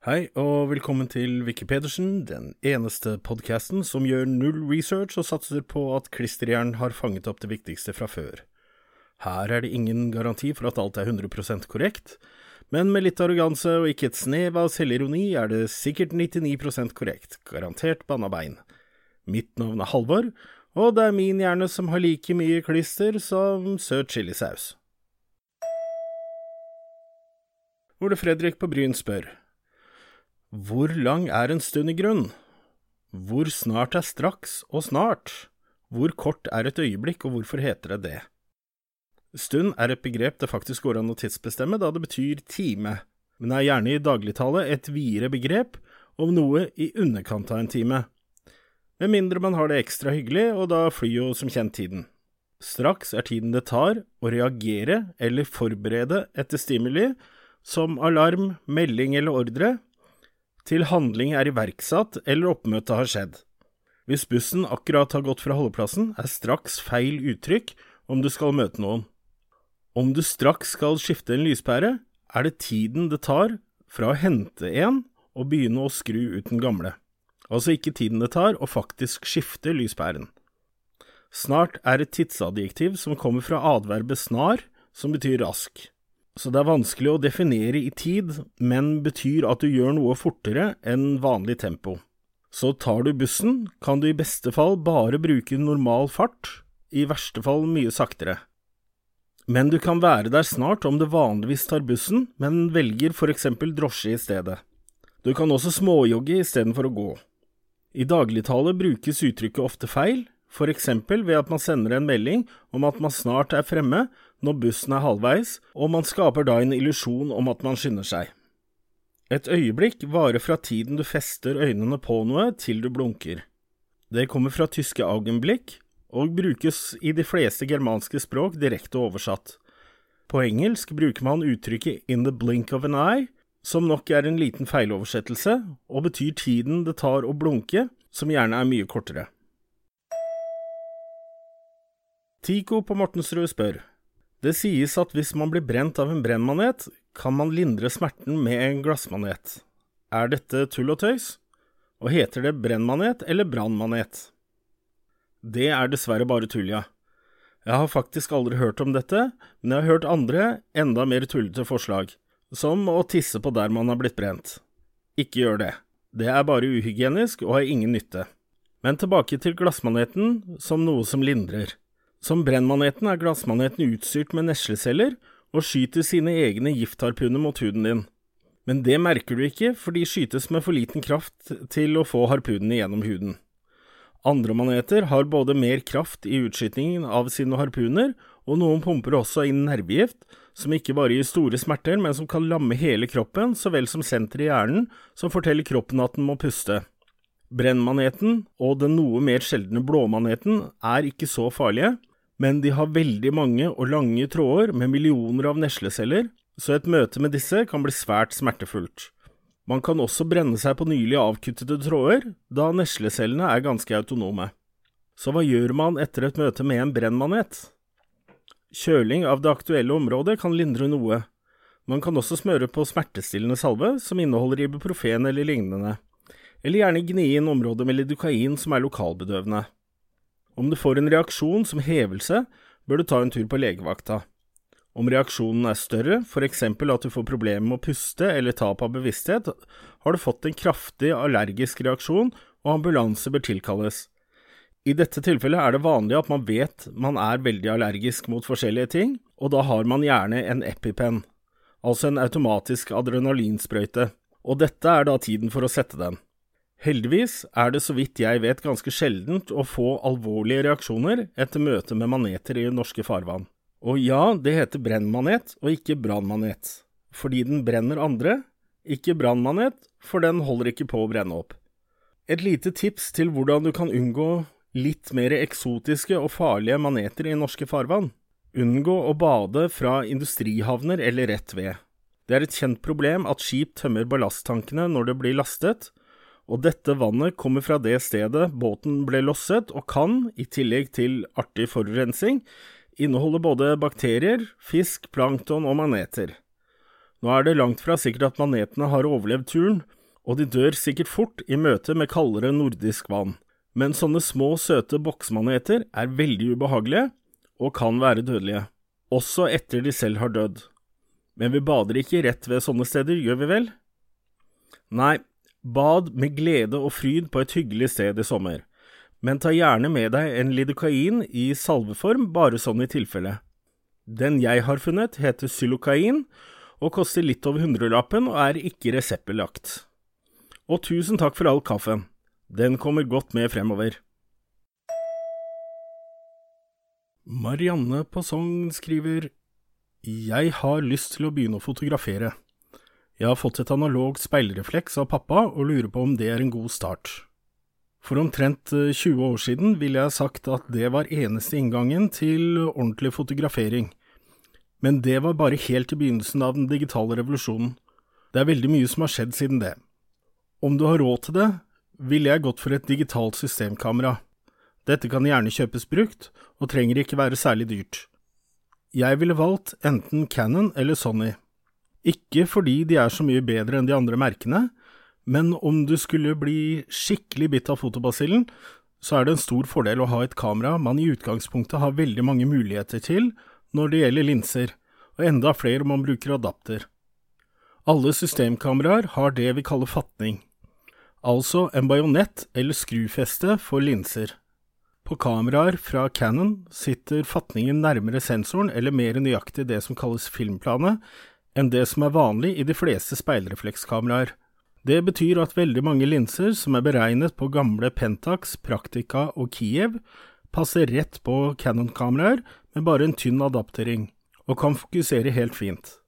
Hei, og velkommen til Vicky Pedersen, den eneste podkasten som gjør null research og satser på at klisterjern har fanget opp det viktigste fra før. Her er det ingen garanti for at alt er 100% korrekt, men med litt arroganse og ikke et snev av selvironi er det sikkert 99% korrekt, garantert banna bein. Mitt navn er Halvor, og det er min hjerne som har like mye klister som søt chilisaus. Ole Fredrik på Bryn spør. Hvor lang er en stund i grunn? Hvor snart er straks og snart? Hvor kort er et øyeblikk, og hvorfor heter det det? Stund er et begrep det faktisk går an å tidsbestemme, da det betyr time, men er gjerne i dagligtale et videre begrep om noe i underkant av en time. Med mindre man har det ekstra hyggelig, og da flyr jo som kjent tiden. Straks er tiden det tar å reagere eller forberede etter stimuli, som alarm, melding eller ordre, til handling er iverksatt eller oppmøtet har skjedd. Hvis bussen akkurat har gått fra holdeplassen, er straks feil uttrykk om du skal møte noen. Om du straks skal skifte en lyspære, er det tiden det tar fra å hente en og begynne å skru ut den gamle, altså ikke tiden det tar å faktisk skifte lyspæren. Snart er et tidsadjektiv som kommer fra adverbet snar, som betyr rask så det er vanskelig å definere i tid, men betyr at du gjør noe fortere enn vanlig tempo. Så tar du bussen, kan du i beste fall bare bruke normal fart, i verste fall mye saktere. Men du kan være der snart om du vanligvis tar bussen, men velger for eksempel drosje i stedet. Du kan også småjogge istedenfor å gå. I dagligtale brukes uttrykket ofte feil, eksempel ved at man sender en melding om at man snart er fremme når bussen er halvveis, og man skaper da en illusjon om at man skynder seg. Et øyeblikk varer fra tiden du fester øynene på noe til du blunker. Det kommer fra tyske Augenblick og brukes i de fleste germanske språk direkte oversatt. På engelsk bruker man uttrykket in the blink of an eye, som nok er en liten feiloversettelse, og betyr tiden det tar å blunke, som gjerne er mye kortere. Tico på Mortensrud spør. Det sies at hvis man blir brent av en brennmanet, kan man lindre smerten med en glassmanet. Er dette tull og tøys? Og heter det brennmanet eller brannmanet? Det er dessverre bare tull, ja. Jeg har faktisk aldri hørt om dette, men jeg har hørt andre, enda mer tullete forslag, som å tisse på der man har blitt brent. Ikke gjør det. Det er bare uhygienisk og har ingen nytte. Men tilbake til glassmaneten som noe som lindrer. Som brennmaneten er glassmaneten utstyrt med nesleceller og skyter sine egne giftharpuner mot huden din. Men det merker du ikke, for de skytes med for liten kraft til å få harpunene gjennom huden. Andre maneter har både mer kraft i utskytingen av sine harpuner, og noen pumper også inn nervegift, som ikke bare gir store smerter, men som kan lamme hele kroppen, så vel som senteret i hjernen, som forteller kroppen at den må puste. Brennmaneten og den noe mer sjeldne blåmaneten er ikke så farlige, men de har veldig mange og lange tråder med millioner av nesleceller, så et møte med disse kan bli svært smertefullt. Man kan også brenne seg på nylig avkuttede tråder, da neslecellene er ganske autonome. Så hva gjør man etter et møte med en brennmanet? Kjøling av det aktuelle området kan lindre noe. Man kan også smøre på smertestillende salve som inneholder ibuprofen eller lignende, eller gjerne gni inn området med lidokain som er lokalbedøvende. Om du får en reaksjon som hevelse, bør du ta en tur på legevakta. Om reaksjonen er større, eksempel at du får problemer med å puste eller tap av bevissthet, har du fått en kraftig allergisk reaksjon, og ambulanse bør tilkalles. I dette tilfellet er det vanlig at man vet man er veldig allergisk mot forskjellige ting, og da har man gjerne en EpiPen, altså en automatisk adrenalinsprøyte, og dette er da tiden for å sette den. Heldigvis er det så vidt jeg vet ganske sjeldent å få alvorlige reaksjoner etter møte med maneter i norske farvann. Og ja, det heter brennmanet og ikke brannmanet, fordi den brenner andre, ikke brannmanet, for den holder ikke på å brenne opp. Et lite tips til hvordan du kan unngå litt mer eksotiske og farlige maneter i norske farvann. Unngå å bade fra industrihavner eller rett ved. Det er et kjent problem at skip tømmer ballasttankene når det blir lastet, og dette vannet kommer fra det stedet båten ble losset, og kan, i tillegg til artig forurensning, inneholde både bakterier, fisk, plankton og maneter. Nå er det langt fra sikkert at manetene har overlevd turen, og de dør sikkert fort i møte med kaldere nordisk vann, men sånne små, søte boksmaneter er veldig ubehagelige og kan være dødelige, også etter de selv har dødd. Men vi bader ikke rett ved sånne steder, gjør vi vel? Nei, bad med glede og fryd på et hyggelig sted i sommer, men ta gjerne med deg en lidokain i salveform, bare sånn i tilfelle. Den jeg har funnet, heter xylokain og koster litt over hundrelappen og er ikke reseptbelagt. Og tusen takk for all kaffen. Den kommer godt med fremover. Marianne på Sogn skriver Jeg har lyst til å begynne å fotografere. Jeg har fått et analogt speilrefleks av pappa og lurer på om det er en god start. For omtrent 20 eh, år siden ville jeg sagt at det var eneste inngangen til ordentlig fotografering, men det var bare helt i begynnelsen av den digitale revolusjonen. Det er veldig mye som har skjedd siden det. Om du har råd til det, ville jeg gått for et digitalt systemkamera. Dette kan gjerne kjøpes brukt, og trenger ikke være særlig dyrt. Jeg ville valgt enten Canon eller Sony. Ikke fordi de er så mye bedre enn de andre merkene, men om du skulle bli skikkelig bitt av fotobasillen, så er det en stor fordel å ha et kamera man i utgangspunktet har veldig mange muligheter til når det gjelder linser, og enda flere om man bruker adapter. Alle systemkameraer har det vi kaller fatning, altså en bajonett eller skrufeste for linser. På kameraer fra Canon sitter fatningen nærmere sensoren eller mer nøyaktig det som kalles filmplanet, enn det som er vanlig i de fleste speilreflekskameraer. Det betyr at veldig mange linser som er beregnet på gamle Pentax, Praktika og Kiev, passer rett på Canon-kameraer med bare en tynn adaptering, og kan fokusere helt fint.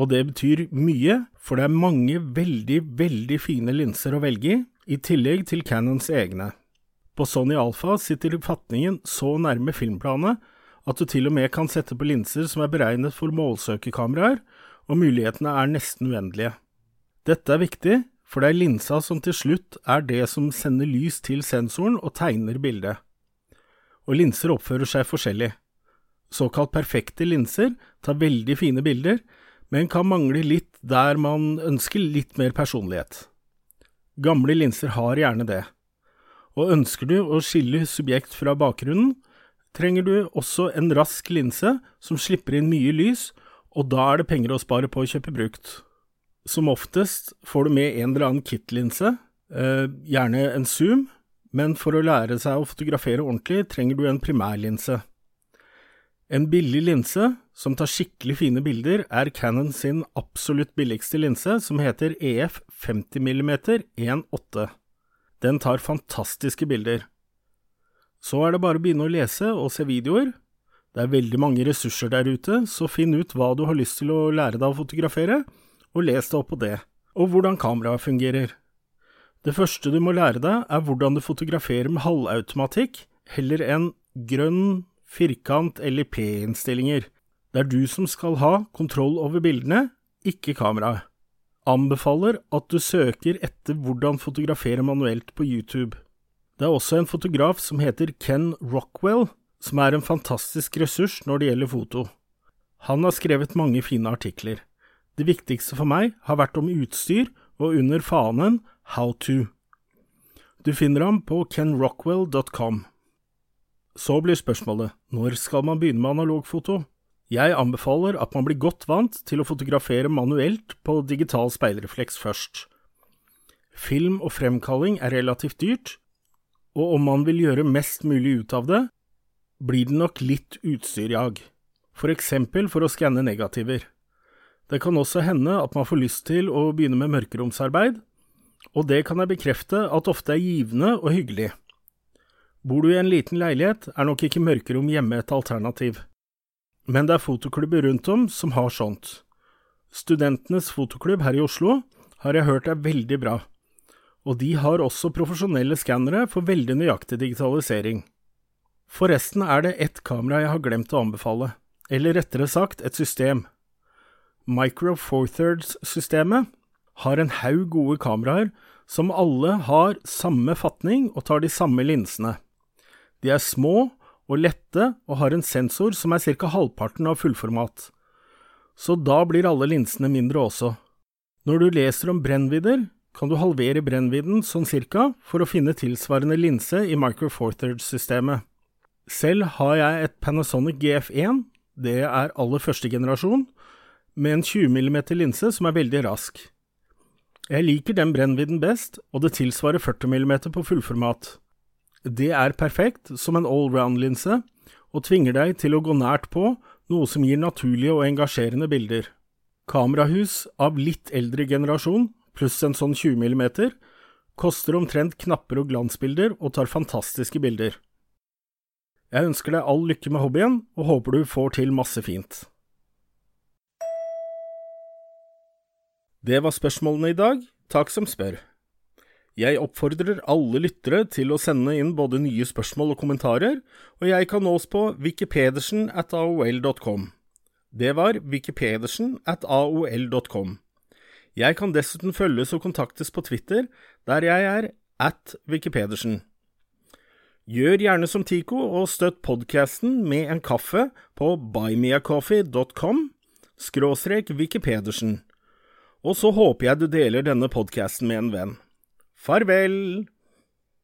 Og det betyr mye, for det er mange veldig, veldig fine linser å velge i, i tillegg til Canons egne. På Sony Alpha sitter fatningen så nærme filmplanet at du til og med kan sette på linser som er beregnet for målsøkerkameraer, og mulighetene er nesten uendelige. Dette er viktig, for det er linsa som til slutt er det som sender lys til sensoren og tegner bildet. Og linser oppfører seg forskjellig. Såkalt perfekte linser tar veldig fine bilder, men kan mangle litt der man ønsker litt mer personlighet. Gamle linser har gjerne det, og ønsker du å skille subjekt fra bakgrunnen, trenger du også en rask linse som slipper inn mye lys, og da er det penger å spare på å kjøpe brukt. Som oftest får du med en eller annen kit-linse, eh, gjerne en zoom, men for å lære seg å fotografere ordentlig trenger du en primærlinse. En billig linse som tar skikkelig fine bilder, er Canon sin absolutt billigste linse, som heter EF 50 mm 1.8. Den tar fantastiske bilder. Så er det bare å begynne å lese og se videoer. Det er veldig mange ressurser der ute, så finn ut hva du har lyst til å lære deg å fotografere, og les deg opp på det, og hvordan kameraet fungerer. Det første du må lære deg, er hvordan du fotograferer med halvautomatikk, heller enn grønn firkant eller P-innstillinger. Det er du som skal ha kontroll over bildene, ikke kameraet. Anbefaler at du søker etter hvordan fotografere manuelt på YouTube. Det er også en fotograf som heter Ken Rockwell, som er en fantastisk ressurs når det gjelder foto. Han har skrevet mange fine artikler. Det viktigste for meg har vært om utstyr og under fanen How to. Du finner ham på kenrockwell.com. Så blir spørsmålet når skal man begynne med analogfoto? Jeg anbefaler at man blir godt vant til å fotografere manuelt på digital speilrefleks først. Film og fremkalling er relativt dyrt, og om man vil gjøre mest mulig ut av det, blir det nok litt utstyrjag, for eksempel for å skanne negativer. Det kan også hende at man får lyst til å begynne med mørkeromsarbeid, og det kan jeg bekrefte at ofte er givende og hyggelig. Bor du i en liten leilighet, er nok ikke mørkerom hjemme et alternativ. Men det er fotoklubber rundt om som har sånt. Studentenes fotoklubb her i Oslo har jeg hørt er veldig bra, og de har også profesjonelle skannere for veldig nøyaktig digitalisering. Forresten er det ett kamera jeg har glemt å anbefale, eller rettere sagt et system. Micro Four Thirds-systemet har en haug gode kameraer som alle har samme fatning og tar de samme linsene. De er små og lette og har en sensor som er ca. halvparten av fullformat. så da blir alle linsene mindre også. Når du leser om brennvidder, kan du halvere brennvidden sånn cirka for å finne tilsvarende linse i Micro Four Thirds-systemet. Selv har jeg et Panasonic GF1, det er aller første generasjon, med en 20 mm linse som er veldig rask. Jeg liker den brennvidden best, og det tilsvarer 40 mm på fullformat. Det er perfekt som en allround-linse, og tvinger deg til å gå nært på, noe som gir naturlige og engasjerende bilder. Kamerahus av litt eldre generasjon, pluss en sånn 20 mm, koster omtrent knapper og glansbilder og tar fantastiske bilder. Jeg ønsker deg all lykke med hobbyen, og håper du får til masse fint. Det var spørsmålene i dag. Takk som spør. Jeg oppfordrer alle lyttere til å sende inn både nye spørsmål og kommentarer, og jeg kan nås på wikipedersen at aol.com. Det var wikipedersen at aol.com. Jeg kan dessuten følges og kontaktes på Twitter, der jeg er at wikipedersen. Gjør gjerne som Tico og støtt podkasten med en kaffe på buymeacoffee.com skråstrek wikipedersen. Og så håper jeg du deler denne podkasten med en venn. Farvel!